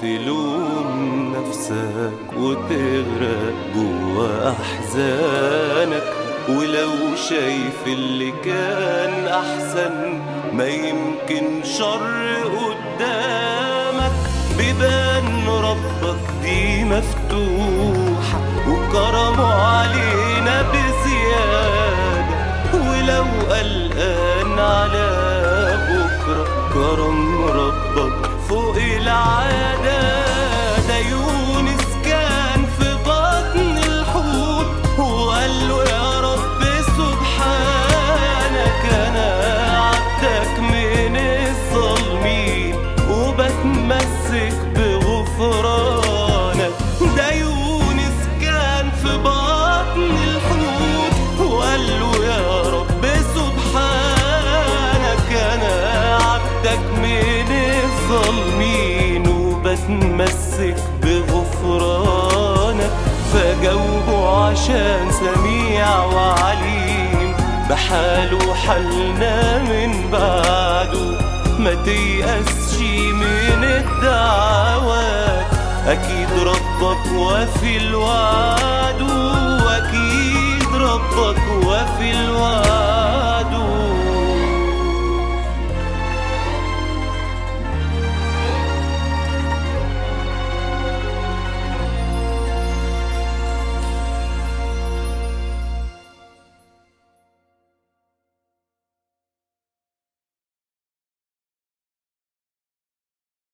تلوم نفسك وتغرق جوا أحزانك ولو شايف اللي كان أحسن ما يمكن شر قدامك بيبان ربك دي مفتوحة وكرمه علينا بزيادة ولو قلقان على بكرة كرم ربك فوق العادة في بطن الحوت. وقال له يا رب سبحانك أنا عبدك من الظالمين وبتمسك بغفرانك. في بطن الحوت. وقال له يا رب سبحانك أنا عبدك من وبتمسك بغفرانك فجاوبه عشان سميع وعليم. بحاله حالنا من بعده ما تيأسش من الدعوات. أكيد ربك وفي الوعد.